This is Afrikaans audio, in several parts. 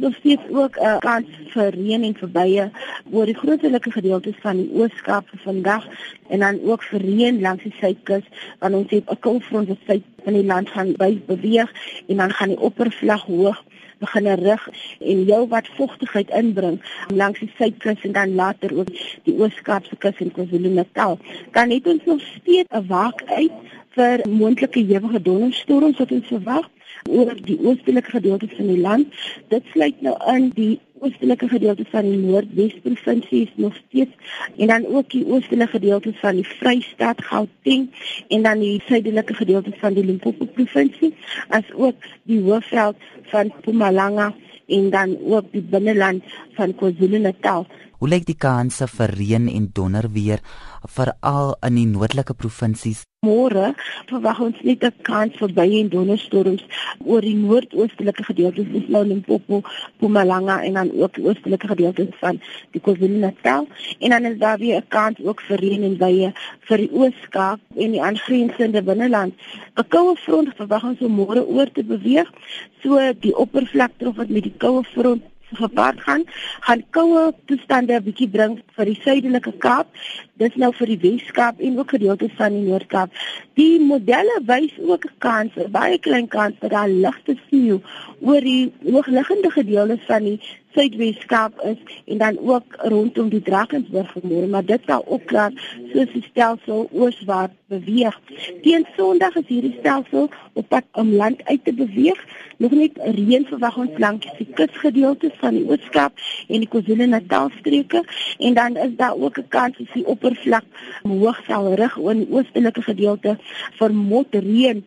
Daar steeds ook 'n uh, kans vir reën en vir buie oor die grootelike gedeeltes van die Oos-Kaap vir vandag en dan ook vir reën langs die suidkus want ons het 'n koufront wat suid in die land gaan beweeg en dan gaan die oppervlak hoog begin rig en jou wat vogtigheid inbring langs die suidkus en dan later ook die Oos-Kaapse kus en KwaZulu-Natal. Kan net ons nog steeds 'n waak uit vir moontlike ewige donderstorms wat ons verwag oor die oostelike gedeeltes van die land. Dit sluit nou in die oostelike gedeeltes van die Noordwes provinsies nog steeds en dan ook die oostelike gedeeltes van die Vrystaat, Gauteng en dan die suidelike gedeeltes van die Limpopo provinsie as ook die hoofveld van Mpumalanga en dan ook die binneland van KwaZulu-Natal. Hoe lyk die kanse vir reën en donder weer veral in die noordelike provinsies? Môre verwag ons net 'n kans vir baie en donderstorms oor die noordoostelike gedeeltes van nou Limpopo, Mpumalanga en dan ook die oostelike gedeeltes van die KwaZulu-Natal en dan is daar weer 'n kans ook vir reën en baie vir die Oos-Kaap en die aangrensende binneland. 'n Koue front verwag ons om môre oor te beweeg, so die oppervlakte wat met die koue front gepaard gaan, gaan koue toestande 'n bietjie bring vir die suidelike Kaap. Dis nou vir die Wes-Kaap en ook gedeeltes van die Noord-Kaap. Die modelle wys ook 'n kans, 'n baie klein kans dat daar ligte sneeu oor die hoogliggende gedeeltes van die Suidwes-Kaap is en dan ook rondom die Drakensberg vermoere, maar dit sal opklaar soos die stelsel ooswaarts beweeg. Teen Sondag is hierdie stelsel op pad om land uit te beweeg. Nog net reën verwag ons langs die kusgedeeltes van die Oos-Kaap en die KwaZulu-Natal streke en dan is daar ook 'n kans dat die oppervlak hoog sal rig oor die oostelike gedeelte vir motreën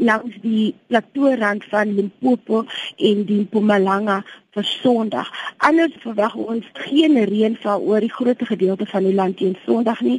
langs die plateaurand van Limpopo en die Mpumalanga vir Sondag. Anders verwag ons geen reënval oor die groot gedeelte van die land teen Sondag nie.